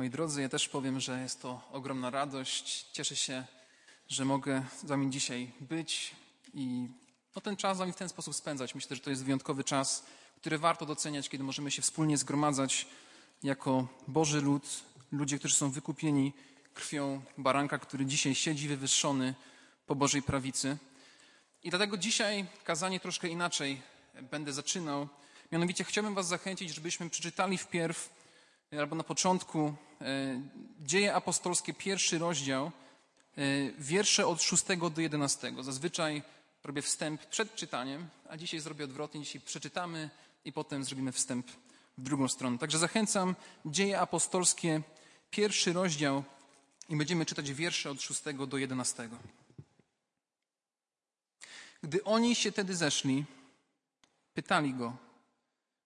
Moi drodzy, ja też powiem, że jest to ogromna radość. Cieszę się, że mogę z Wami dzisiaj być i no, ten czas z Wami w ten sposób spędzać. Myślę, że to jest wyjątkowy czas, który warto doceniać, kiedy możemy się wspólnie zgromadzać jako Boży lud, ludzie, którzy są wykupieni krwią baranka, który dzisiaj siedzi wywyższony po Bożej prawicy. I dlatego dzisiaj kazanie troszkę inaczej będę zaczynał. Mianowicie chciałbym Was zachęcić, żebyśmy przeczytali wpierw, albo na początku, e, Dzieje Apostolskie, pierwszy rozdział, e, wiersze od 6 do 11. Zazwyczaj robię wstęp przed czytaniem, a dzisiaj zrobię odwrotnie. Dzisiaj przeczytamy i potem zrobimy wstęp w drugą stronę. Także zachęcam, Dzieje Apostolskie, pierwszy rozdział i będziemy czytać wiersze od 6 do 11. Gdy oni się tedy zeszli, pytali go,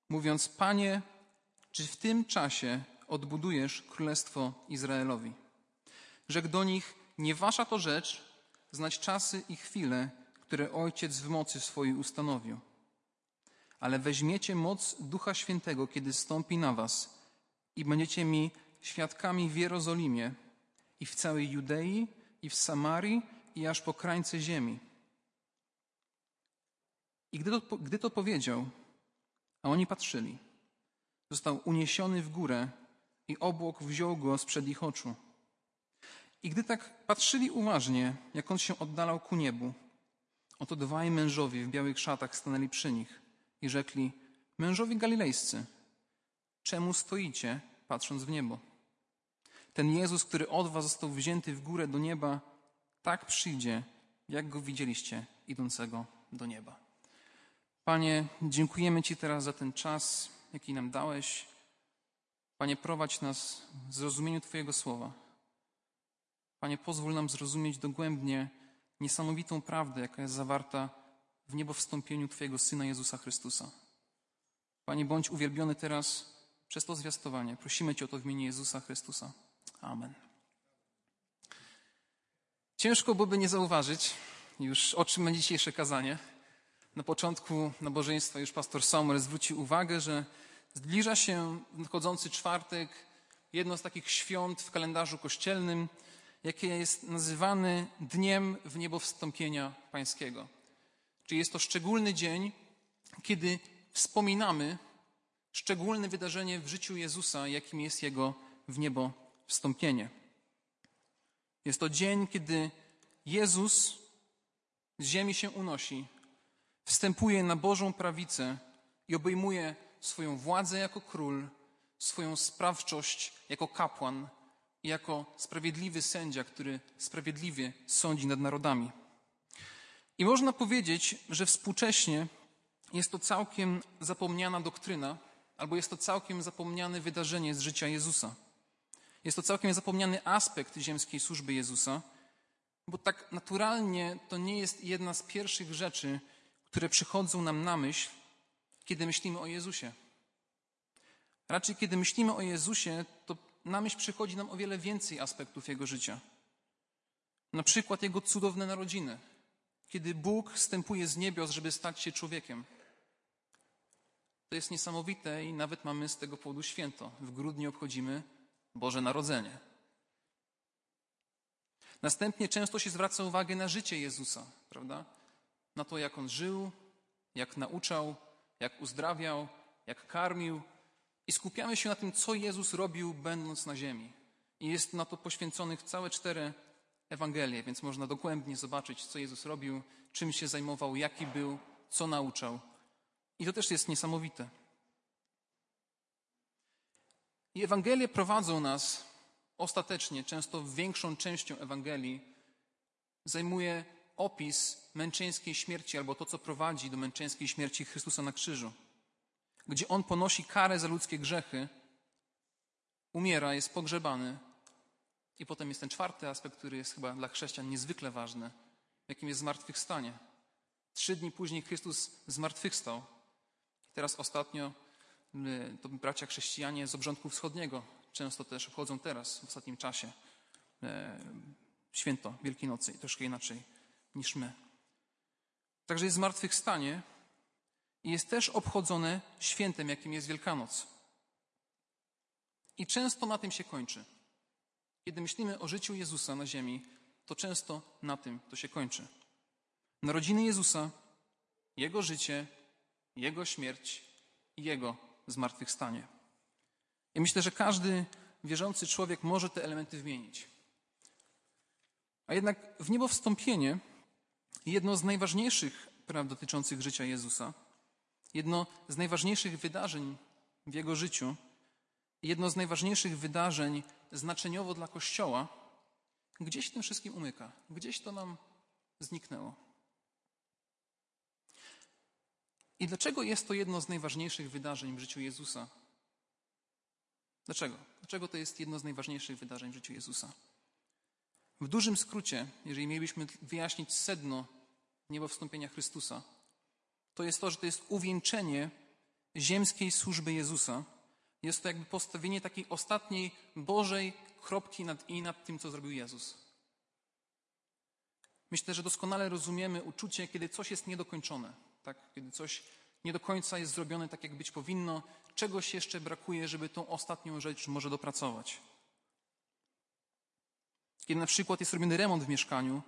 mówiąc: Panie, czy w tym czasie odbudujesz królestwo Izraelowi? Rzekł do nich: Nie wasza to rzecz znać czasy i chwile, które Ojciec w mocy swojej ustanowił. Ale weźmiecie moc Ducha Świętego, kiedy stąpi na was i będziecie mi świadkami w Jerozolimie i w całej Judei i w Samarii i aż po krańce ziemi. I gdy to, gdy to powiedział, a oni patrzyli, został uniesiony w górę i obłok wziął go sprzed ich oczu. I gdy tak patrzyli uważnie, jak on się oddalał ku niebu, oto dwaj mężowie w białych szatach stanęli przy nich i rzekli: Mężowie galilejscy, czemu stoicie, patrząc w niebo? Ten Jezus, który od was został wzięty w górę do nieba, tak przyjdzie, jak go widzieliście idącego do nieba. Panie, dziękujemy Ci teraz za ten czas, jaki nam dałeś. Panie, prowadź nas w zrozumieniu Twojego słowa. Panie, pozwól nam zrozumieć dogłębnie niesamowitą prawdę, jaka jest zawarta w niebo wstąpieniu Twojego Syna Jezusa Chrystusa. Panie, bądź uwielbiony teraz przez to zwiastowanie. Prosimy Cię o to w imieniu Jezusa Chrystusa. Amen. Ciężko byłoby nie zauważyć już o czym będzie dzisiejsze kazanie. Na początku nabożeństwa już pastor Sommer zwrócił uwagę, że zbliża się nadchodzący czwartek, jedno z takich świąt w kalendarzu kościelnym, jakie jest nazywane Dniem w Niebo Pańskiego. Czyli jest to szczególny dzień, kiedy wspominamy szczególne wydarzenie w życiu Jezusa, jakim jest Jego w niebo wstąpienie. Jest to dzień, kiedy Jezus z ziemi się unosi, wstępuje na Bożą prawicę i obejmuje swoją władzę jako król, swoją sprawczość jako kapłan i jako sprawiedliwy sędzia, który sprawiedliwie sądzi nad narodami. I można powiedzieć, że współcześnie jest to całkiem zapomniana doktryna, albo jest to całkiem zapomniane wydarzenie z życia Jezusa. Jest to całkiem zapomniany aspekt ziemskiej służby Jezusa, bo tak naturalnie to nie jest jedna z pierwszych rzeczy, które przychodzą nam na myśl, kiedy myślimy o Jezusie. Raczej, kiedy myślimy o Jezusie, to na myśl przychodzi nam o wiele więcej aspektów Jego życia. Na przykład Jego cudowne narodziny, kiedy Bóg wstępuje z niebios, żeby stać się człowiekiem. To jest niesamowite i nawet mamy z tego powodu święto. W grudniu obchodzimy Boże Narodzenie. Następnie często się zwraca uwagę na życie Jezusa, prawda? Na to, jak on żył, jak nauczał, jak uzdrawiał, jak karmił. I skupiamy się na tym, co Jezus robił, będąc na ziemi. I jest na to poświęconych całe cztery Ewangelie, więc można dogłębnie zobaczyć, co Jezus robił, czym się zajmował, jaki był, co nauczał. I to też jest niesamowite. I Ewangelie prowadzą nas ostatecznie, często większą częścią Ewangelii, zajmuje opis męczeńskiej śmierci albo to, co prowadzi do męczeńskiej śmierci Chrystusa na krzyżu, gdzie On ponosi karę za ludzkie grzechy, umiera, jest pogrzebany. I potem jest ten czwarty aspekt, który jest chyba dla chrześcijan niezwykle ważny, jakim jest zmartwychwstanie. Trzy dni później Chrystus zmartwychwstał. Teraz ostatnio y, to bracia chrześcijanie z obrządku wschodniego często też obchodzą teraz, w ostatnim czasie, e, święto Wielkiej Nocy troszkę inaczej niż my. Także jest zmartwychwstanie i jest też obchodzone świętem, jakim jest Wielkanoc. I często na tym się kończy. Kiedy myślimy o życiu Jezusa na ziemi, to często na tym to się kończy. Narodziny Jezusa, Jego życie, Jego śmierć i Jego zmartwychwstanie. I myślę, że każdy wierzący człowiek może te elementy wymienić. A jednak w niebo wstąpienie, jedno z najważniejszych praw dotyczących życia Jezusa, jedno z najważniejszych wydarzeń w Jego życiu, jedno z najważniejszych wydarzeń znaczeniowo dla Kościoła, gdzieś tym wszystkim umyka, gdzieś to nam zniknęło. I dlaczego jest to jedno z najważniejszych wydarzeń w życiu Jezusa? Dlaczego? Dlaczego to jest jedno z najważniejszych wydarzeń w życiu Jezusa? W dużym skrócie, jeżeli mielibyśmy wyjaśnić sedno niebowstąpienia Chrystusa, to jest to, że to jest uwieńczenie ziemskiej służby Jezusa. Jest to jakby postawienie takiej ostatniej Bożej kropki nad i nad tym, co zrobił Jezus. Myślę, że doskonale rozumiemy uczucie, kiedy coś jest niedokończone, tak? kiedy coś nie do końca jest zrobione tak, jak być powinno, czegoś jeszcze brakuje, żeby tą ostatnią rzecz może dopracować. Kiedy na przykład jest robiony remont w mieszkaniu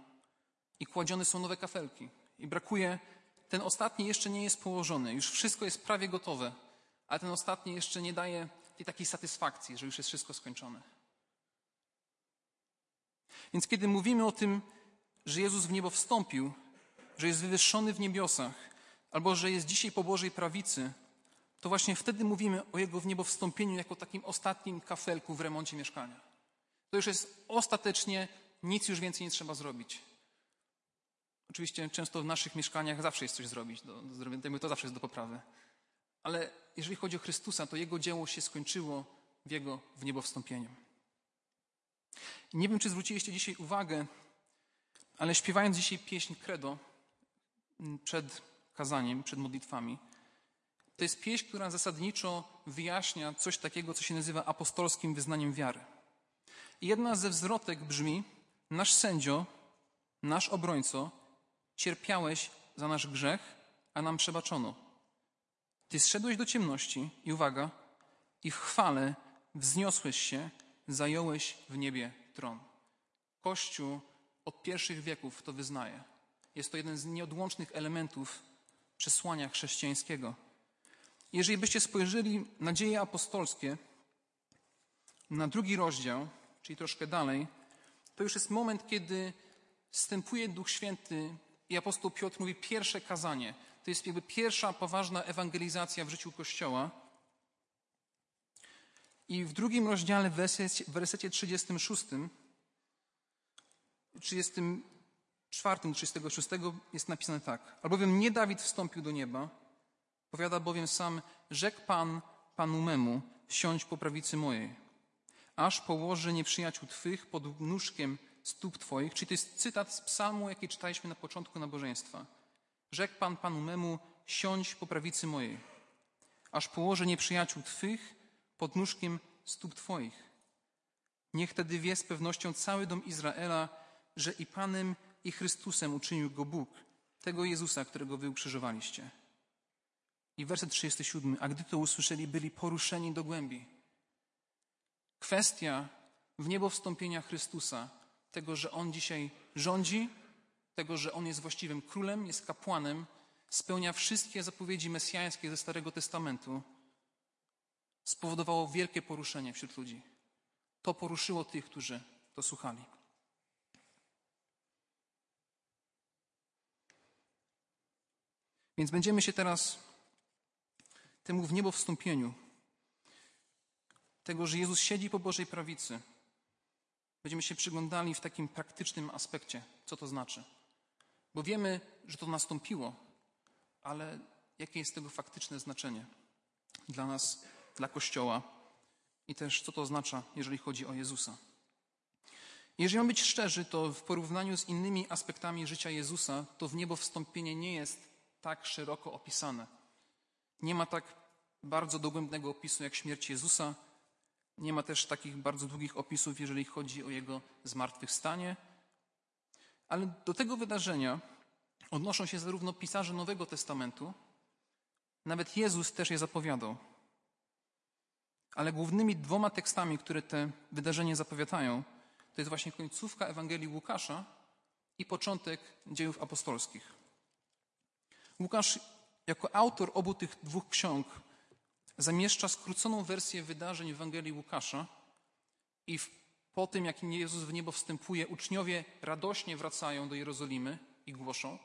i kładzione są nowe kafelki i brakuje, ten ostatni jeszcze nie jest położony, już wszystko jest prawie gotowe, ale ten ostatni jeszcze nie daje tej takiej satysfakcji, że już jest wszystko skończone. Więc kiedy mówimy o tym, że Jezus w niebo wstąpił, że jest wywyższony w niebiosach, albo że jest dzisiaj po Bożej prawicy, to właśnie wtedy mówimy o Jego w niebo wstąpieniu jako takim ostatnim kafelku w remoncie mieszkania. To już jest ostatecznie, nic już więcej nie trzeba zrobić. Oczywiście często w naszych mieszkaniach zawsze jest coś zrobić, do, do to zawsze jest do poprawy. Ale jeżeli chodzi o Chrystusa, to Jego dzieło się skończyło w Jego w niebo wstąpieniu. Nie wiem, czy zwróciliście dzisiaj uwagę, ale śpiewając dzisiaj pieśń Credo przed kazaniem, przed modlitwami, to jest pieśń, która zasadniczo wyjaśnia coś takiego, co się nazywa apostolskim wyznaniem wiary. Jedna ze wzrotek brzmi: Nasz sędzio, nasz obrońco, cierpiałeś za nasz grzech, a nam przebaczono. Ty zszedłeś do ciemności i uwaga, i w chwale wzniosłeś się, zająłeś w niebie tron. Kościół od pierwszych wieków to wyznaje. Jest to jeden z nieodłącznych elementów przesłania chrześcijańskiego. Jeżeli byście spojrzeli na dzieje apostolskie, na drugi rozdział, czyli troszkę dalej, to już jest moment, kiedy wstępuje Duch Święty i apostoł Piotr mówi pierwsze kazanie. To jest jakby pierwsza poważna ewangelizacja w życiu Kościoła. I w drugim rozdziale, w wersecie, w wersecie 36, 34 36 jest napisane tak. Albowiem nie Dawid wstąpił do nieba, powiada bowiem sam, rzekł Pan Panu memu, siądź po prawicy mojej, aż położy nieprzyjaciół Twych pod nóżkiem stóp Twoich. Czyli to jest cytat z psalmu, jaki czytaliśmy na początku nabożeństwa. Rzekł Pan Panu memu, siądź po prawicy mojej, aż położę nieprzyjaciół Twych pod nóżkiem stóp Twoich. Niech wtedy wie z pewnością cały dom Izraela, że i Panem, i Chrystusem uczynił go Bóg, tego Jezusa, którego wy ukrzyżowaliście. I werset 37. A gdy to usłyszeli, byli poruszeni do głębi. Kwestia w niebo wstąpienia Chrystusa, tego, że On dzisiaj rządzi, tego, że On jest właściwym królem, jest kapłanem, spełnia wszystkie zapowiedzi mesjańskie ze Starego Testamentu, spowodowało wielkie poruszenie wśród ludzi. To poruszyło tych, którzy to słuchali. Więc będziemy się teraz temu w niebo wstąpieniu, tego, że Jezus siedzi po Bożej prawicy, będziemy się przyglądali w takim praktycznym aspekcie, co to znaczy. Bo wiemy, że to nastąpiło, ale jakie jest tego faktyczne znaczenie dla nas, dla Kościoła i też co to oznacza, jeżeli chodzi o Jezusa. Jeżeli mam być szczerzy, to w porównaniu z innymi aspektami życia Jezusa, to w niebo wstąpienie nie jest tak szeroko opisane. Nie ma tak bardzo dogłębnego opisu jak śmierć Jezusa. Nie ma też takich bardzo długich opisów, jeżeli chodzi o jego zmartwychwstanie. Ale do tego wydarzenia odnoszą się zarówno pisarze Nowego Testamentu, nawet Jezus też je zapowiadał. Ale głównymi dwoma tekstami, które te wydarzenie zapowiadają, to jest właśnie końcówka Ewangelii Łukasza i początek dziejów apostolskich. Łukasz, jako autor obu tych dwóch ksiąg, zamieszcza skróconą wersję wydarzeń Ewangelii Łukasza i w, po tym, jak Jezus w niebo wstępuje, uczniowie radośnie wracają do Jerozolimy i głoszą.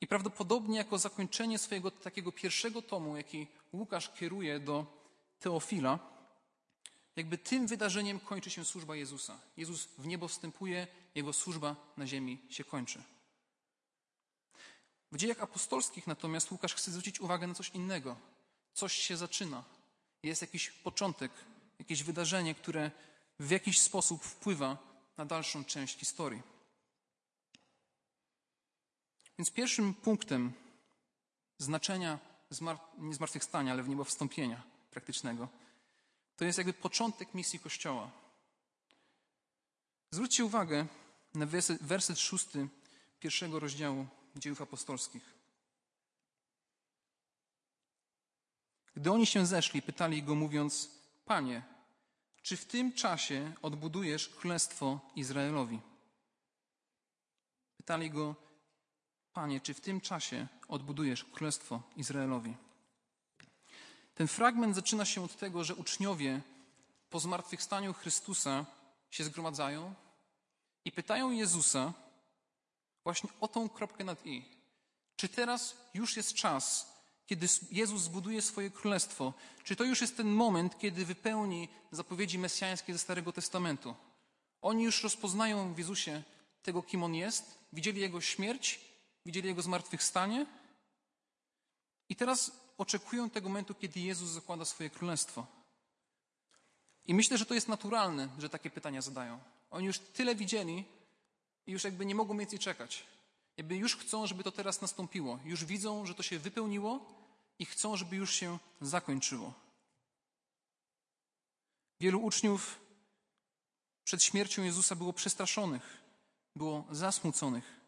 I prawdopodobnie jako zakończenie swojego takiego pierwszego tomu, jaki Łukasz kieruje do Teofila, jakby tym wydarzeniem kończy się służba Jezusa. Jezus w niebo wstępuje, jego służba na ziemi się kończy. W dziejach apostolskich natomiast Łukasz chce zwrócić uwagę na coś innego. Coś się zaczyna. Jest jakiś początek, jakieś wydarzenie, które w jakiś sposób wpływa na dalszą część historii. Więc pierwszym punktem znaczenia nie zmartwychwstania, ale w niebo wstąpienia praktycznego, to jest jakby początek misji Kościoła. Zwróćcie uwagę na werset, szósty pierwszego rozdziału dziejów apostolskich. Gdy oni się zeszli, pytali go, mówiąc: Panie, czy w tym czasie odbudujesz królestwo Izraelowi? Pytali go, Panie, czy w tym czasie odbudujesz królestwo Izraelowi? Ten fragment zaczyna się od tego, że uczniowie po zmartwychwstaniu Chrystusa się zgromadzają i pytają Jezusa właśnie o tą kropkę nad i. Czy teraz już jest czas, kiedy Jezus zbuduje swoje królestwo? Czy to już jest ten moment, kiedy wypełni zapowiedzi mesjańskie ze Starego Testamentu? Oni już rozpoznają w Jezusie tego, kim On jest, widzieli Jego śmierć, widzieli Jego zmartwychwstanie i teraz oczekują tego momentu, kiedy Jezus zakłada swoje królestwo. I myślę, że to jest naturalne, że takie pytania zadają. Oni już tyle widzieli i już jakby nie mogą więcej czekać. Jakby już chcą, żeby to teraz nastąpiło. Już widzą, że to się wypełniło i chcą, żeby już się zakończyło. Wielu uczniów przed śmiercią Jezusa było przestraszonych, było zasmuconych.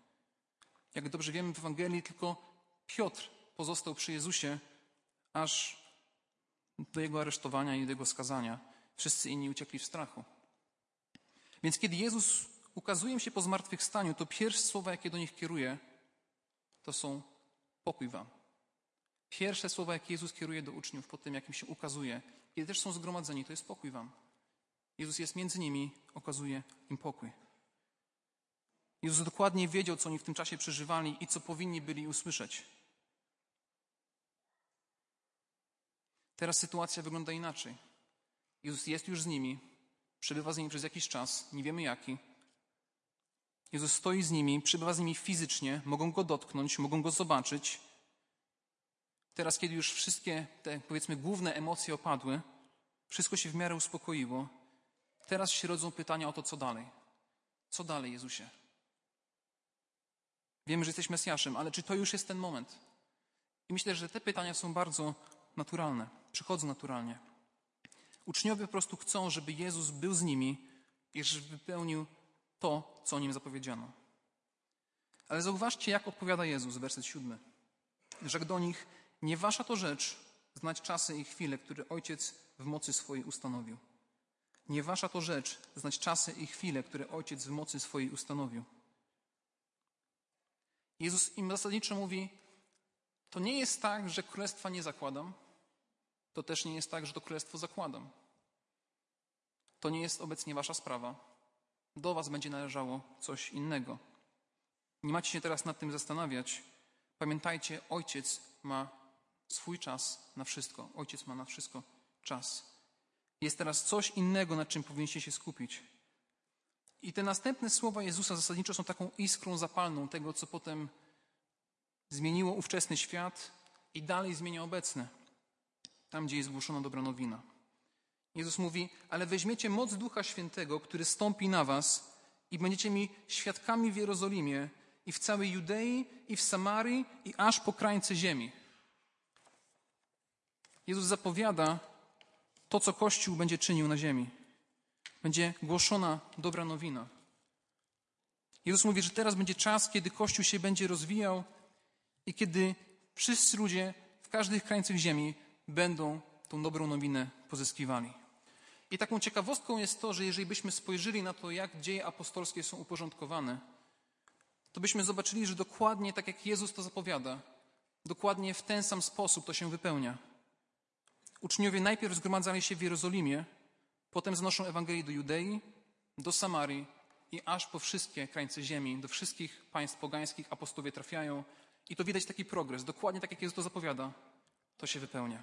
Jak dobrze wiemy w Ewangelii, tylko Piotr pozostał przy Jezusie aż do jego aresztowania i do jego skazania. Wszyscy inni uciekli w strachu. Więc kiedy Jezus ukazuje im się po zmartwychwstaniu, to pierwsze słowa, jakie do nich kieruje, to są pokój wam. Pierwsze słowa, jakie Jezus kieruje do uczniów po tym, jak im się ukazuje, kiedy też są zgromadzeni, to jest pokój wam. Jezus jest między nimi, okazuje im pokój. Jezus dokładnie wiedział, co oni w tym czasie przeżywali i co powinni byli usłyszeć. Teraz sytuacja wygląda inaczej. Jezus jest już z nimi, przebywa z nimi przez jakiś czas, nie wiemy jaki. Jezus stoi z nimi, przebywa z nimi fizycznie, mogą go dotknąć, mogą go zobaczyć. Teraz, kiedy już wszystkie te, powiedzmy, główne emocje opadły, wszystko się w miarę uspokoiło, teraz się rodzą pytania o to, co dalej. Co dalej, Jezusie? Wiemy, że jesteś Mesjaszem, ale czy to już jest ten moment? I myślę, że te pytania są bardzo naturalne, przychodzą naturalnie. Uczniowie po prostu chcą, żeby Jezus był z nimi i żeby wypełnił to, co o nim zapowiedziano. Ale zauważcie, jak odpowiada Jezus, werset siódmy. Rzekł do nich, nie wasza to rzecz znać czasy i chwile, które Ojciec w mocy swojej ustanowił. Nie wasza to rzecz znać czasy i chwile, które Ojciec w mocy swojej ustanowił. Jezus im zasadniczo mówi, to nie jest tak, że królestwa nie zakładam, to też nie jest tak, że to królestwo zakładam. To nie jest obecnie wasza sprawa. Do was będzie należało coś innego. Nie macie się teraz nad tym zastanawiać. Pamiętajcie, ojciec ma swój czas na wszystko. Ojciec ma na wszystko czas. Jest teraz coś innego, nad czym powinniście się skupić. I te następne słowa Jezusa zasadniczo są taką iskrą zapalną tego, co potem zmieniło ówczesny świat i dalej zmienia obecny tam gdzie jest głoszona dobra nowina. Jezus mówi, ale weźmiecie moc Ducha Świętego, który stąpi na was i będziecie mi świadkami w Jerozolimie i w całej Judei i w Samarii i aż po krańce ziemi. Jezus zapowiada to, co Kościół będzie czynił na ziemi. Będzie głoszona dobra nowina. Jezus mówi, że teraz będzie czas, kiedy Kościół się będzie rozwijał i kiedy wszyscy ludzie w każdych krańcach ziemi będą tą dobrą nowinę pozyskiwali. I taką ciekawostką jest to, że jeżeli byśmy spojrzeli na to, jak dzieje apostolskie są uporządkowane, to byśmy zobaczyli, że dokładnie tak jak Jezus to zapowiada, dokładnie w ten sam sposób to się wypełnia. Uczniowie najpierw zgromadzali się w Jerozolimie, potem znoszą Ewangelię do Judei, do Samarii i aż po wszystkie krańce ziemi, do wszystkich państw pogańskich apostowie trafiają. I to widać taki progres, dokładnie tak jak Jezus to zapowiada, to się wypełnia.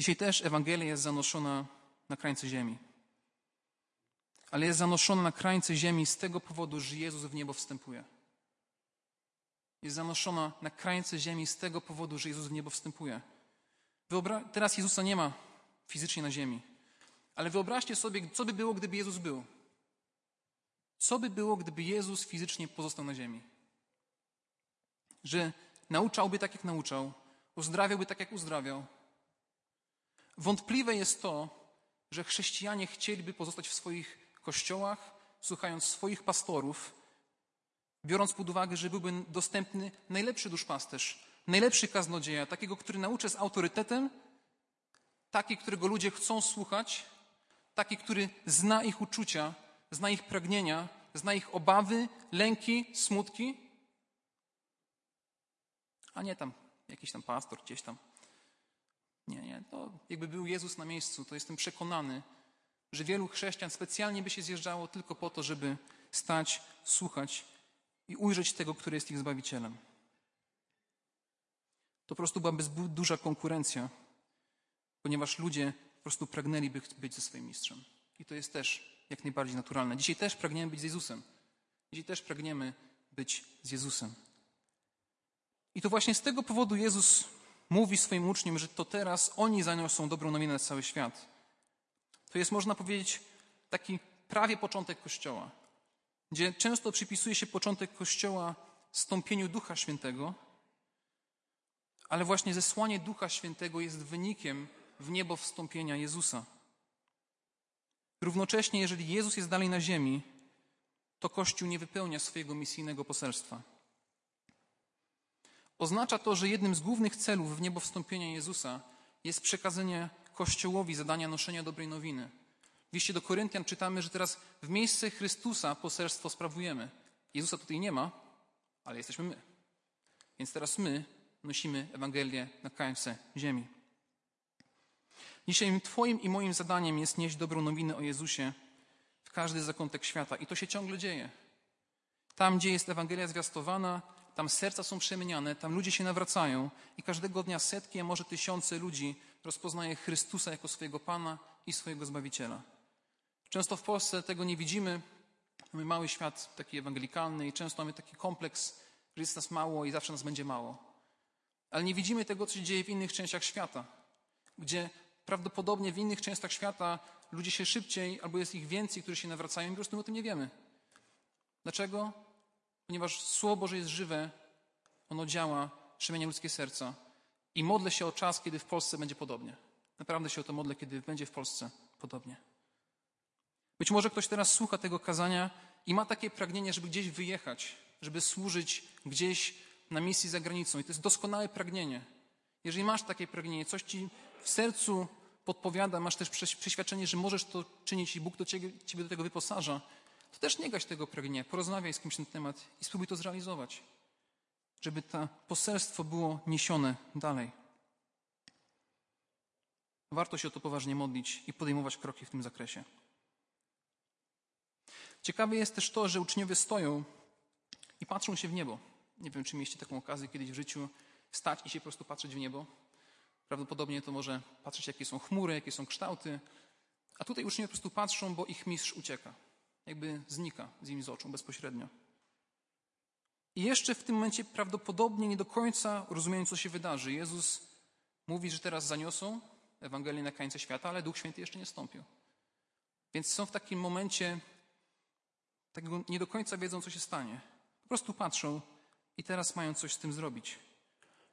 Dzisiaj też Ewangelia jest zanoszona na krańce ziemi. Ale jest zanoszona na krańce ziemi z tego powodu, że Jezus w niebo wstępuje. Jest zanoszona na krańce ziemi z tego powodu, że Jezus w niebo wstępuje. Wyobra Teraz Jezusa nie ma fizycznie na ziemi. Ale wyobraźcie sobie, co by było, gdyby Jezus był. Co by było, gdyby Jezus fizycznie pozostał na ziemi? Że nauczałby tak, jak nauczał, uzdrawiałby tak, jak uzdrawiał. Wątpliwe jest to, że chrześcijanie chcieliby pozostać w swoich kościołach, słuchając swoich pastorów, biorąc pod uwagę, że byłby dostępny najlepszy duszpasterz, najlepszy kaznodzieja, takiego, który nauczy z autorytetem, taki, którego ludzie chcą słuchać, taki, który zna ich uczucia, zna ich pragnienia, zna ich obawy, lęki, smutki, a nie tam jakiś tam pastor gdzieś tam. Nie, nie, to jakby był Jezus na miejscu, to jestem przekonany, że wielu chrześcijan specjalnie by się zjeżdżało tylko po to, żeby stać, słuchać i ujrzeć tego, który jest ich Zbawicielem. To po prostu byłaby duża konkurencja, ponieważ ludzie po prostu pragnęliby być ze swoim mistrzem. I to jest też jak najbardziej naturalne. Dzisiaj też pragniemy być z Jezusem. Dzisiaj też pragniemy być z Jezusem. I to właśnie z tego powodu Jezus mówi swoim uczniom, że to teraz oni zaniosą dobrą nowinę na cały świat. To jest, można powiedzieć, taki prawie początek Kościoła, gdzie często przypisuje się początek Kościoła stąpieniu Ducha Świętego, ale właśnie zesłanie Ducha Świętego jest wynikiem w niebo wstąpienia Jezusa. Równocześnie, jeżeli Jezus jest dalej na ziemi, to Kościół nie wypełnia swojego misyjnego poselstwa. Oznacza to, że jednym z głównych celów w niebo wstąpienia Jezusa jest przekazanie Kościołowi zadania noszenia dobrej nowiny. W liście do Koryntian czytamy, że teraz w miejsce Chrystusa poselstwo sprawujemy. Jezusa tutaj nie ma, ale jesteśmy my. Więc teraz my nosimy Ewangelię na krańce ziemi. Dzisiaj Twoim i moim zadaniem jest nieść dobrą nowinę o Jezusie w każdy zakątek świata. I to się ciągle dzieje. Tam, gdzie jest Ewangelia zwiastowana, tam serca są przemieniane, tam ludzie się nawracają i każdego dnia setki, a może tysiące ludzi rozpoznaje Chrystusa jako swojego Pana i swojego Zbawiciela. Często w Polsce tego nie widzimy. Mamy mały świat taki ewangelikalny i często mamy taki kompleks, że jest nas mało i zawsze nas będzie mało. Ale nie widzimy tego, co się dzieje w innych częściach świata, gdzie prawdopodobnie w innych częściach świata ludzie się szybciej, albo jest ich więcej, którzy się nawracają i po prostu my o tym nie wiemy. Dlaczego? Ponieważ Słowo Boże jest żywe, ono działa, przemienia ludzkie serca. I modlę się o czas, kiedy w Polsce będzie podobnie. Naprawdę się o to modlę, kiedy będzie w Polsce podobnie. Być może ktoś teraz słucha tego kazania i ma takie pragnienie, żeby gdzieś wyjechać, żeby służyć gdzieś na misji za granicą. I to jest doskonałe pragnienie. Jeżeli masz takie pragnienie, coś ci w sercu podpowiada, masz też przeświadczenie, że możesz to czynić i Bóg do ciebie, ciebie do tego wyposaża, to też nie gaś tego pragnienia. Porozmawiaj z kimś na ten temat i spróbuj to zrealizować, żeby to poselstwo było niesione dalej. Warto się o to poważnie modlić i podejmować kroki w tym zakresie. Ciekawe jest też to, że uczniowie stoją i patrzą się w niebo. Nie wiem, czy mieliście taką okazję kiedyś w życiu stać i się po prostu patrzeć w niebo. Prawdopodobnie to może patrzeć, jakie są chmury, jakie są kształty. A tutaj uczniowie po prostu patrzą, bo ich mistrz ucieka. Jakby znika z nimi z oczu bezpośrednio. I jeszcze w tym momencie prawdopodobnie nie do końca rozumieją, co się wydarzy. Jezus mówi, że teraz zaniosą Ewangelię na krańce świata, ale Duch Święty jeszcze nie stąpił. Więc są w takim momencie, takiego nie do końca wiedzą, co się stanie. Po prostu patrzą i teraz mają coś z tym zrobić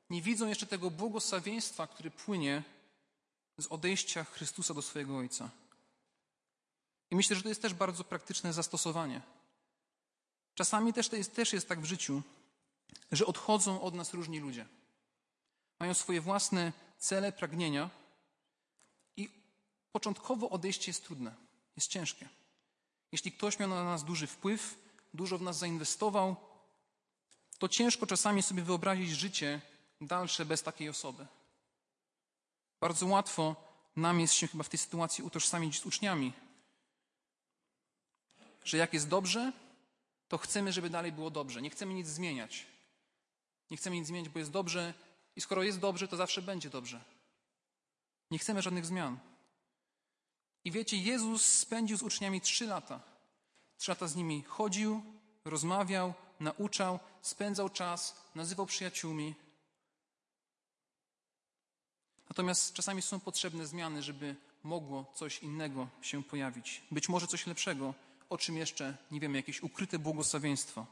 nie widzą jeszcze tego błogosławieństwa, który płynie z odejścia Chrystusa do swojego Ojca. I myślę, że to jest też bardzo praktyczne zastosowanie. Czasami też, jest, też jest tak w życiu, że odchodzą od nas różni ludzie. Mają swoje własne cele, pragnienia i początkowo odejście jest trudne, jest ciężkie. Jeśli ktoś miał na nas duży wpływ, dużo w nas zainwestował, to ciężko czasami sobie wyobrazić życie dalsze bez takiej osoby. Bardzo łatwo nam jest się chyba w tej sytuacji utożsamić z uczniami, że jak jest dobrze, to chcemy, żeby dalej było dobrze. Nie chcemy nic zmieniać. Nie chcemy nic zmieniać, bo jest dobrze i skoro jest dobrze, to zawsze będzie dobrze. Nie chcemy żadnych zmian. I wiecie, Jezus spędził z uczniami trzy lata. Trzy lata z nimi chodził, rozmawiał, nauczał, spędzał czas, nazywał przyjaciółmi. Natomiast czasami są potrzebne zmiany, żeby mogło coś innego się pojawić. Być może coś lepszego, o czym jeszcze nie wiemy, jakieś ukryte błogosławieństwo.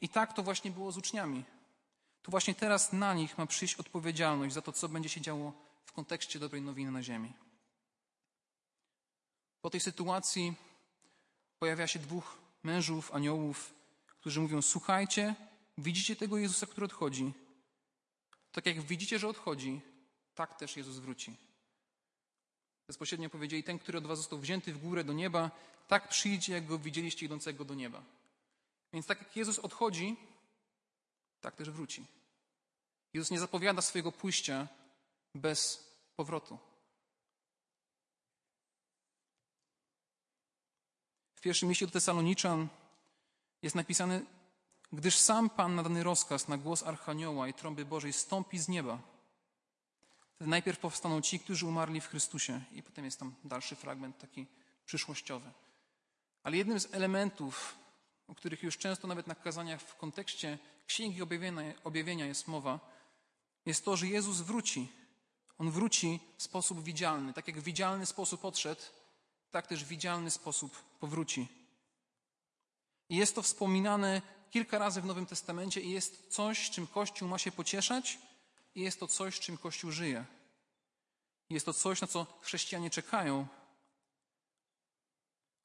I tak to właśnie było z uczniami. To właśnie teraz na nich ma przyjść odpowiedzialność za to, co będzie się działo w kontekście dobrej nowiny na ziemi. Po tej sytuacji pojawia się dwóch mężów, aniołów, którzy mówią: Słuchajcie, widzicie tego Jezusa, który odchodzi. Tak jak widzicie, że odchodzi, tak też Jezus wróci. Bezpośrednio powiedzieli: Ten, który od was został wzięty w górę do nieba, tak przyjdzie, jak go widzieliście idącego do nieba. Więc tak jak Jezus odchodzi, tak też wróci. Jezus nie zapowiada swojego pójścia bez powrotu. W pierwszym liście do Tesaloniczan jest napisane, gdyż sam Pan na dany rozkaz na głos Archanioła i trąby Bożej stąpi z nieba. Wtedy najpierw powstaną ci, którzy umarli w Chrystusie i potem jest tam dalszy fragment taki przyszłościowy. Ale jednym z elementów, o których już często nawet na kazaniach w kontekście Księgi Objawienia, objawienia jest mowa, jest to, że Jezus wróci. On wróci w sposób widzialny. Tak jak w widzialny sposób odszedł, tak też w widzialny sposób powróci. I jest to wspominane kilka razy w Nowym Testamencie i jest coś, czym Kościół ma się pocieszać jest to coś, czym Kościół żyje. Jest to coś, na co chrześcijanie czekają,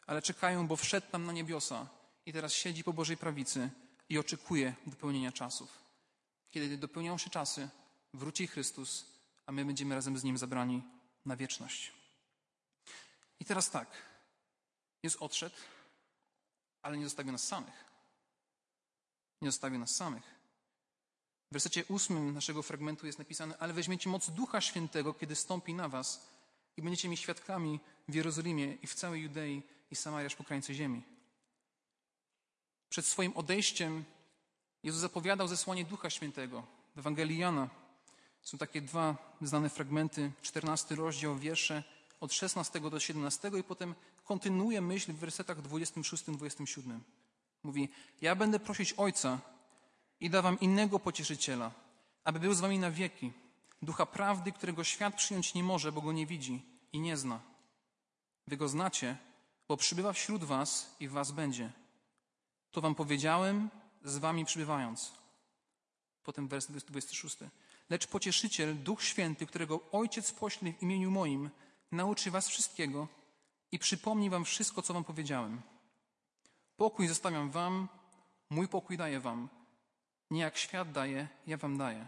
ale czekają, bo wszedł tam na niebiosa i teraz siedzi po Bożej prawicy i oczekuje dopełnienia czasów. Kiedy dopełnią się czasy, wróci Chrystus, a my będziemy razem z Nim zabrani na wieczność. I teraz tak, jest odszedł, ale nie zostawił nas samych. Nie zostawił nas samych. W wersecie ósmym naszego fragmentu jest napisane, ale weźmiecie moc Ducha Świętego, kiedy stąpi na was i będziecie mi świadkami w Jerozolimie i w całej Judei i Samarii aż po krańce ziemi. Przed swoim odejściem Jezus zapowiadał zesłanie Ducha Świętego. W Ewangelii Jana są takie dwa znane fragmenty, 14 rozdział, wiersze od 16 do 17 i potem kontynuuje myśl w wersetach 26-27. Mówi, ja będę prosić Ojca i da wam innego pocieszyciela, aby był z wami na wieki, ducha prawdy, którego świat przyjąć nie może, bo go nie widzi i nie zna. Wy go znacie, bo przybywa wśród was i w was będzie. To wam powiedziałem, z wami przybywając. Potem werset 26. Lecz pocieszyciel, Duch Święty, którego Ojciec pośle w imieniu moim, nauczy was wszystkiego i przypomni wam wszystko, co wam powiedziałem. Pokój zostawiam wam, mój pokój daję wam. Nie jak świat daje, ja wam daję.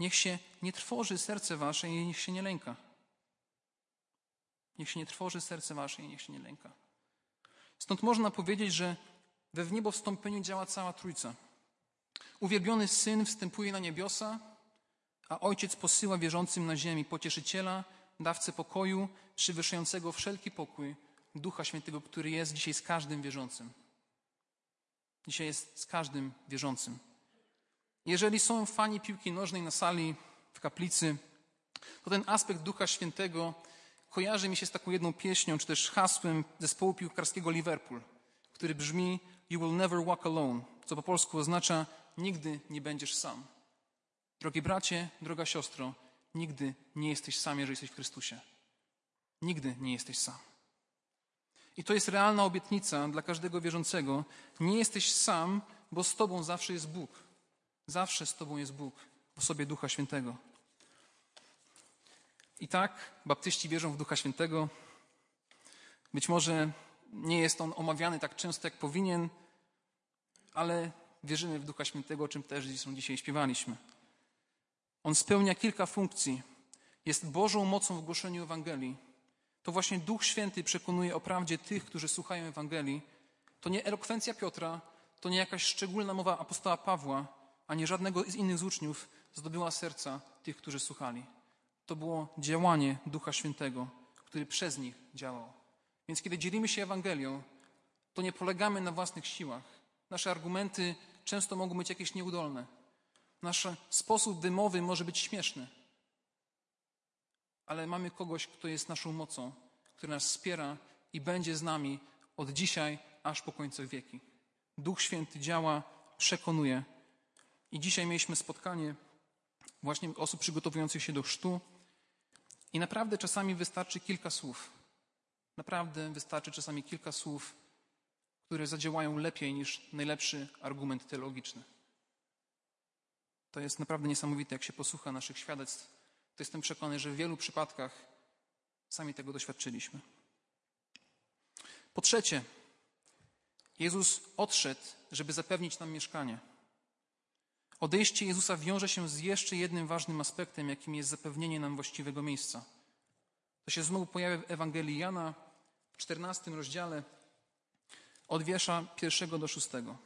Niech się nie trwoży serce wasze i niech się nie lęka. Niech się nie trwoży serce wasze i niech się nie lęka. Stąd można powiedzieć, że we wniebowstąpieniu działa cała Trójca. Uwielbiony Syn wstępuje na niebiosa, a Ojciec posyła wierzącym na ziemi pocieszyciela, dawcę pokoju, przewyższającego wszelki pokój, Ducha Świętego, który jest dzisiaj z każdym wierzącym. Dzisiaj jest z każdym wierzącym. Jeżeli są fani piłki nożnej na sali, w kaplicy, to ten aspekt Ducha Świętego kojarzy mi się z taką jedną pieśnią, czy też hasłem zespołu piłkarskiego Liverpool, który brzmi You will never walk alone, co po polsku oznacza nigdy nie będziesz sam. Drogi bracie, droga siostro, nigdy nie jesteś sam, jeżeli jesteś w Chrystusie. Nigdy nie jesteś sam. I to jest realna obietnica dla każdego wierzącego. Nie jesteś sam, bo z Tobą zawsze jest Bóg. Zawsze z Tobą jest Bóg, w osobie Ducha Świętego. I tak baptyści wierzą w Ducha Świętego. Być może nie jest on omawiany tak często, jak powinien, ale wierzymy w Ducha Świętego, o czym też dzisiaj śpiewaliśmy. On spełnia kilka funkcji. Jest Bożą mocą w głoszeniu Ewangelii. To właśnie Duch Święty przekonuje o prawdzie tych, którzy słuchają Ewangelii. To nie elokwencja Piotra, to nie jakaś szczególna mowa apostoła Pawła, ani żadnego z innych z uczniów zdobyła serca tych, którzy słuchali. To było działanie Ducha Świętego, który przez nich działał. Więc kiedy dzielimy się Ewangelią, to nie polegamy na własnych siłach. Nasze argumenty często mogą być jakieś nieudolne. Nasz sposób wymowy może być śmieszny. Ale mamy kogoś, kto jest naszą mocą, który nas wspiera i będzie z nami od dzisiaj aż po końcu wieki. Duch Święty działa, przekonuje. I dzisiaj mieliśmy spotkanie właśnie osób przygotowujących się do chrztu. I naprawdę czasami wystarczy kilka słów. Naprawdę wystarczy czasami kilka słów, które zadziałają lepiej niż najlepszy argument teologiczny. To jest naprawdę niesamowite, jak się posłucha naszych świadectw. To jestem przekonany, że w wielu przypadkach sami tego doświadczyliśmy. Po trzecie, Jezus odszedł, żeby zapewnić nam mieszkanie. Odejście Jezusa wiąże się z jeszcze jednym ważnym aspektem, jakim jest zapewnienie nam właściwego miejsca. To się znowu pojawia w Ewangelii Jana w 14 rozdziale od wiersza pierwszego do szóstego.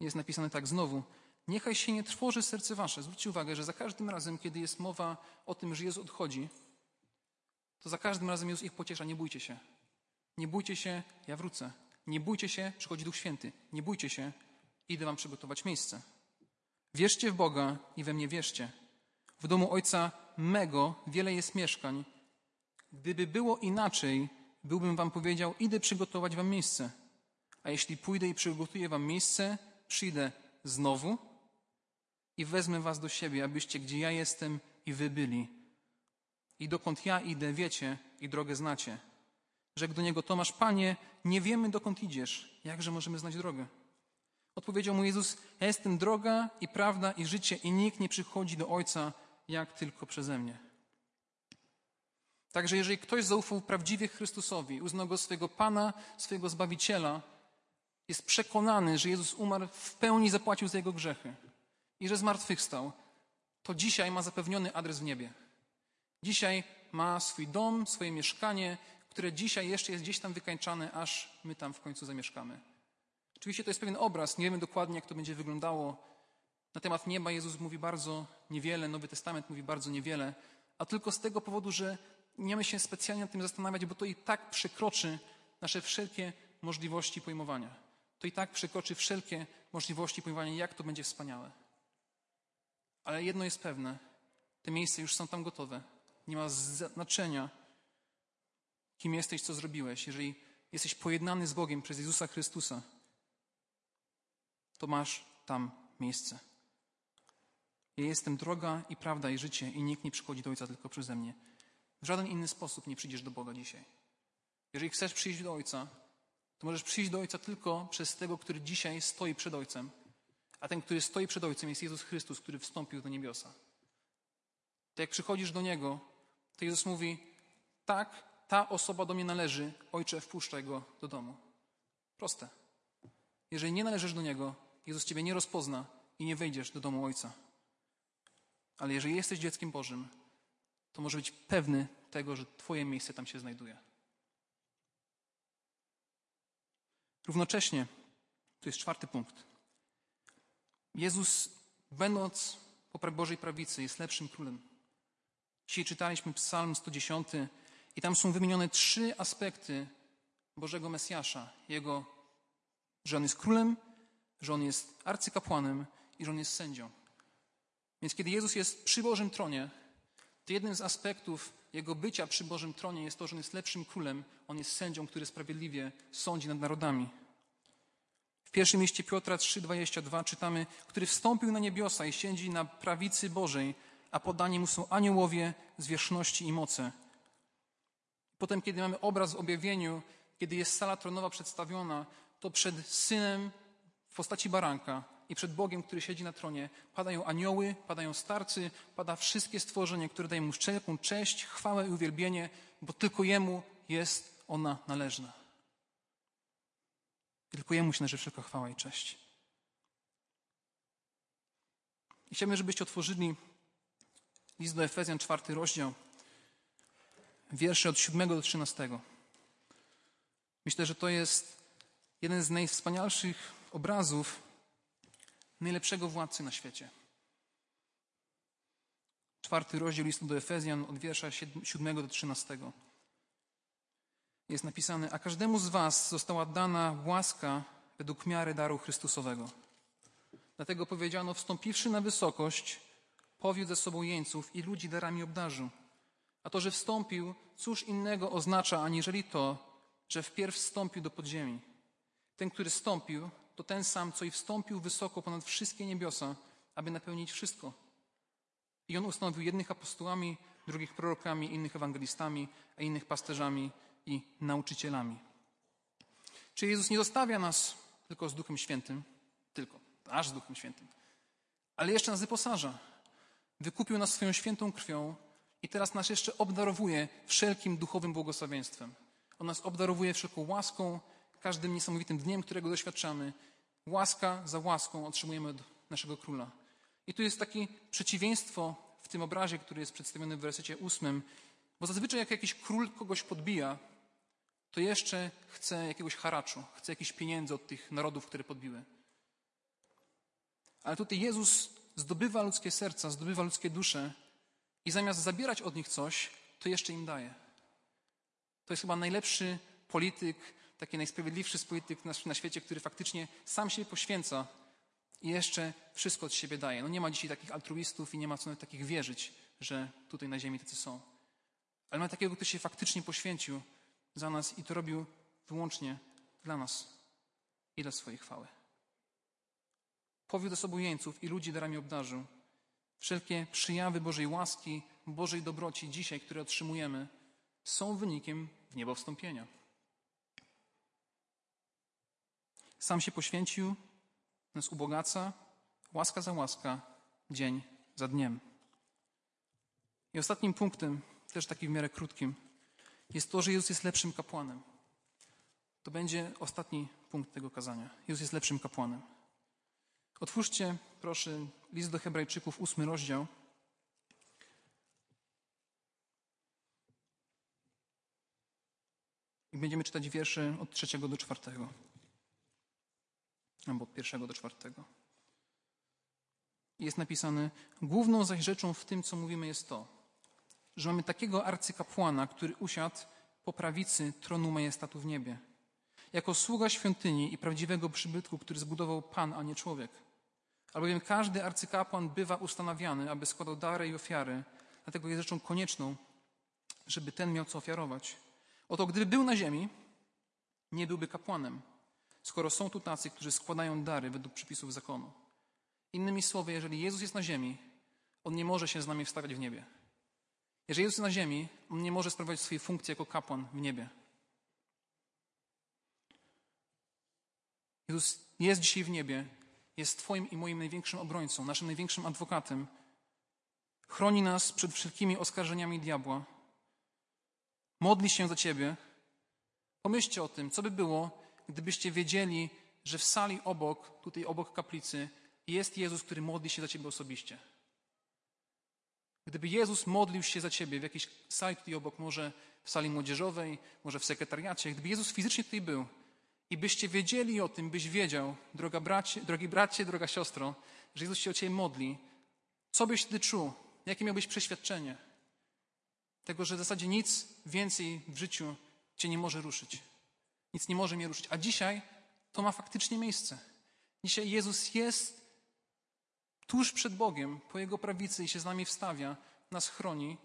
Jest napisane tak znowu. Niechaj się nie trwoży serce wasze. Zwróćcie uwagę, że za każdym razem, kiedy jest mowa o tym, że Jezus odchodzi, to za każdym razem Jezus ich pociesza. Nie bójcie się. Nie bójcie się, ja wrócę. Nie bójcie się, przychodzi Duch Święty. Nie bójcie się, idę wam przygotować miejsce. Wierzcie w Boga i we mnie wierzcie. W domu Ojca mego wiele jest mieszkań. Gdyby było inaczej, byłbym wam powiedział, idę przygotować wam miejsce. A jeśli pójdę i przygotuję wam miejsce, przyjdę znowu i wezmę was do siebie, abyście gdzie ja jestem i wy byli. I dokąd ja idę, wiecie i drogę znacie. Rzekł do niego Tomasz, Panie, nie wiemy dokąd idziesz. Jakże możemy znać drogę? Odpowiedział mu Jezus, ja jestem droga i prawda i życie i nikt nie przychodzi do Ojca, jak tylko przeze mnie. Także jeżeli ktoś zaufał prawdziwie Chrystusowi, uznał Go swojego Pana, swojego Zbawiciela, jest przekonany, że Jezus umarł, w pełni zapłacił za jego grzechy i że zmartwychwstał, to dzisiaj ma zapewniony adres w niebie. Dzisiaj ma swój dom, swoje mieszkanie, które dzisiaj jeszcze jest gdzieś tam wykańczane, aż my tam w końcu zamieszkamy. Oczywiście to jest pewien obraz, nie wiemy dokładnie, jak to będzie wyglądało. Na temat nieba Jezus mówi bardzo niewiele, Nowy Testament mówi bardzo niewiele, a tylko z tego powodu, że nie mamy się specjalnie nad tym zastanawiać, bo to i tak przekroczy nasze wszelkie możliwości pojmowania. To i tak przekroczy wszelkie możliwości pojmowania, jak to będzie wspaniałe. Ale jedno jest pewne: te miejsca już są tam gotowe. Nie ma znaczenia, kim jesteś, co zrobiłeś. Jeżeli jesteś pojednany z Bogiem przez Jezusa Chrystusa, to masz tam miejsce. Ja jestem droga i prawda i życie i nikt nie przychodzi do Ojca tylko przeze mnie. W żaden inny sposób nie przyjdziesz do Boga dzisiaj. Jeżeli chcesz przyjść do Ojca, to możesz przyjść do Ojca tylko przez tego, który dzisiaj stoi przed Ojcem. A ten, który stoi przed Ojcem, jest Jezus Chrystus, który wstąpił do niebiosa. To jak przychodzisz do Niego, to Jezus mówi: Tak, ta osoba do mnie należy, Ojcze, wpuszczaj go do domu. Proste. Jeżeli nie należysz do Niego, Jezus Ciebie nie rozpozna i nie wejdziesz do domu Ojca. Ale jeżeli jesteś dzieckiem Bożym, to może być pewny tego, że Twoje miejsce tam się znajduje. Równocześnie, to jest czwarty punkt. Jezus, będąc po Bożej prawicy, jest lepszym królem. Dzisiaj czytaliśmy Psalm 110 i tam są wymienione trzy aspekty Bożego Mesjasza. Jego, że on jest królem, że on jest arcykapłanem i że on jest sędzią. Więc kiedy Jezus jest przy Bożym tronie, to jednym z aspektów jego bycia przy Bożym tronie jest to, że on jest lepszym królem, on jest sędzią, który sprawiedliwie sądzi nad narodami. W pierwszym mieście Piotra 3,22 czytamy, który wstąpił na niebiosa i siedzi na prawicy Bożej, a podani mu są aniołowie zwierzchności i moce. Potem, kiedy mamy obraz w objawieniu, kiedy jest sala tronowa przedstawiona, to przed synem w postaci baranka i przed Bogiem, który siedzi na tronie, padają anioły, padają starcy, pada wszystkie stworzenie, które dają mu wszelką cześć, chwałę i uwielbienie, bo tylko Jemu jest ona należna. Tylko Jemu się należy wszelka chwała i cześć. I chciałbym, żebyście otworzyli list do Efezjan, czwarty rozdział, wiersze od 7 do 13. Myślę, że to jest jeden z najwspanialszych obrazów najlepszego władcy na świecie. Czwarty rozdział listu do Efezjan od wiersza 7 do 13. Jest napisane, a każdemu z was została dana łaska według miary daru Chrystusowego. Dlatego powiedziano, wstąpiwszy na wysokość, powiódł ze sobą jeńców i ludzi darami obdarzył. A to, że wstąpił, cóż innego oznacza, aniżeli to, że wpierw wstąpił do podziemi. Ten, który wstąpił, to ten sam, co i wstąpił wysoko ponad wszystkie niebiosa, aby napełnić wszystko. I on ustanowił jednych apostołami, drugich prorokami, innych ewangelistami, a innych pasterzami i nauczycielami. Czy Jezus nie zostawia nas tylko z Duchem Świętym, tylko, aż z Duchem Świętym, ale jeszcze nas wyposaża. Wykupił nas swoją świętą krwią i teraz nas jeszcze obdarowuje wszelkim duchowym błogosławieństwem. On nas obdarowuje wszelką łaską, każdym niesamowitym dniem, którego doświadczamy. Łaska za łaską otrzymujemy od naszego króla. I tu jest takie przeciwieństwo w tym obrazie, który jest przedstawiony w wersecie ósmym, bo zazwyczaj jak jakiś król kogoś podbija, to jeszcze chce jakiegoś haraczu, chce jakichś pieniędzy od tych narodów, które podbiły. Ale tutaj Jezus zdobywa ludzkie serca, zdobywa ludzkie dusze i zamiast zabierać od nich coś, to jeszcze im daje. To jest chyba najlepszy polityk, taki najsprawiedliwszy z polityk na, świecie, który faktycznie sam się poświęca i jeszcze wszystko od siebie daje. No nie ma dzisiaj takich altruistów i nie ma co nawet takich wierzyć, że tutaj na ziemi tacy są. Ale ma takiego, kto się faktycznie poświęcił za nas i to robił wyłącznie dla nas i dla swojej chwały. Powiódł sobą jeńców i ludzi darami obdarzył. Wszelkie przyjawy Bożej łaski, Bożej dobroci dzisiaj, które otrzymujemy, są wynikiem w niebo wstąpienia. Sam się poświęcił, nas ubogaca, łaska za łaska, dzień za dniem. I ostatnim punktem, też takim w miarę krótkim, jest to, że Jezus jest lepszym kapłanem. To będzie ostatni punkt tego kazania. Jezus jest lepszym kapłanem. Otwórzcie, proszę, list do Hebrajczyków, ósmy rozdział. I będziemy czytać wiersze od trzeciego do czwartego. Albo od pierwszego do czwartego. Jest napisane: Główną zaś rzeczą w tym, co mówimy, jest to, że mamy takiego arcykapłana, który usiadł po prawicy tronu majestatu w niebie, jako sługa świątyni i prawdziwego przybytku, który zbudował Pan, a nie człowiek. Albowiem każdy arcykapłan bywa ustanawiany, aby składał dary i ofiary, dlatego jest rzeczą konieczną, żeby ten miał co ofiarować. Oto gdyby był na ziemi, nie byłby kapłanem, skoro są tu tacy, którzy składają dary według przepisów zakonu. Innymi słowy, jeżeli Jezus jest na ziemi, On nie może się z nami wstawiać w niebie. Jeżeli Jezus jest na ziemi, On nie może sprawować swojej funkcji jako kapłan w niebie. Jezus jest dzisiaj w niebie, jest Twoim i moim największym obrońcą, naszym największym adwokatem. Chroni nas przed wszelkimi oskarżeniami diabła. Modli się za Ciebie. Pomyślcie o tym, co by było, gdybyście wiedzieli, że w sali obok, tutaj obok kaplicy, jest Jezus, który modli się za Ciebie osobiście. Gdyby Jezus modlił się za Ciebie w jakiejś sali tutaj obok, może w sali młodzieżowej, może w sekretariacie, gdyby Jezus fizycznie tutaj był i byście wiedzieli o tym, byś wiedział, droga bracie, drogi bracie, droga siostro, że Jezus się o Ciebie modli, co byś wtedy czuł? Jakie miałbyś przeświadczenie? Tego, że w zasadzie nic więcej w życiu Cię nie może ruszyć. Nic nie może mnie ruszyć. A dzisiaj to ma faktycznie miejsce. Dzisiaj Jezus jest tuż przed Bogiem, po Jego prawicy i się z nami wstawia, nas chroni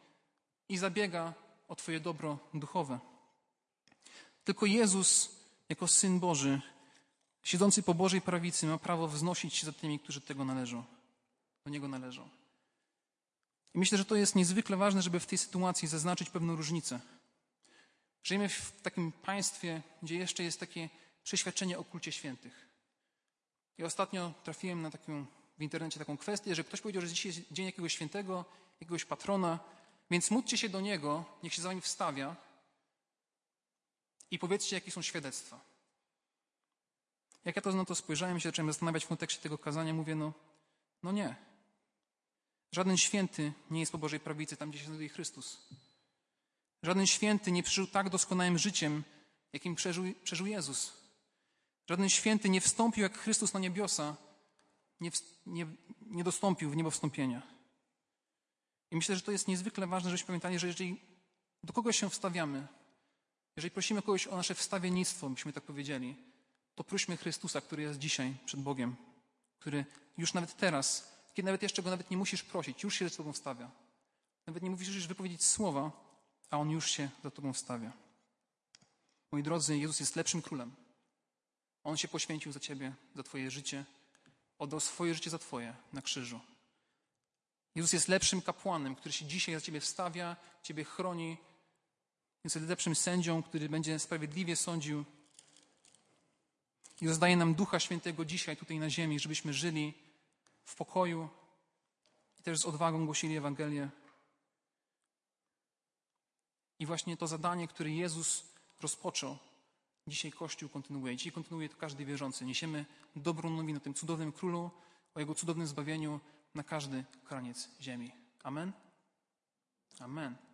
i zabiega o Twoje dobro duchowe. Tylko Jezus, jako Syn Boży, siedzący po Bożej prawicy, ma prawo wznosić się za tymi, którzy tego należą, do Niego należą. I myślę, że to jest niezwykle ważne, żeby w tej sytuacji zaznaczyć pewną różnicę. Żyjemy w takim państwie, gdzie jeszcze jest takie przeświadczenie o kulcie świętych. I ostatnio trafiłem na taką w internecie taką kwestię, że ktoś powiedział, że dzisiaj jest dzień jakiegoś świętego, jakiegoś patrona, więc módlcie się do niego, niech się za nim wstawia i powiedzcie, jakie są świadectwa. Jak ja to na to spojrzałem się zacząłem zastanawiać w kontekście tego kazania, mówię, no, no nie. Żaden święty nie jest po Bożej prawicy, tam gdzie się znajduje Chrystus. Żaden święty nie przeżył tak doskonałym życiem, jakim przeżył, przeżył Jezus. Żaden święty nie wstąpił jak Chrystus na niebiosa, nie, nie, nie dostąpił w niebo wstąpienia. I myślę, że to jest niezwykle ważne, żebyśmy pamiętali, że jeżeli do kogoś się wstawiamy, jeżeli prosimy kogoś o nasze wstawiennictwo, byśmy tak powiedzieli, to prośmy Chrystusa, który jest dzisiaj przed Bogiem, który już nawet teraz, kiedy nawet jeszcze go nawet nie musisz prosić, już się za tobą wstawia. Nawet nie musisz wypowiedzieć słowa, a on już się za tobą wstawia. Moi drodzy, Jezus jest lepszym królem. On się poświęcił za ciebie, za twoje życie, oddał swoje życie za twoje na krzyżu. Jezus jest lepszym kapłanem, który się dzisiaj za ciebie wstawia, ciebie chroni. Jest lepszym sędzią, który będzie sprawiedliwie sądził. I rozdaje nam Ducha Świętego dzisiaj, tutaj na ziemi, żebyśmy żyli w pokoju i też z odwagą głosili Ewangelię. I właśnie to zadanie, które Jezus rozpoczął, dzisiaj Kościół kontynuuje. Dzisiaj kontynuuje to każdy wierzący. Niesiemy dobrą nowinę o tym cudownym królu, o jego cudownym zbawieniu na każdy kraniec ziemi. Amen? Amen.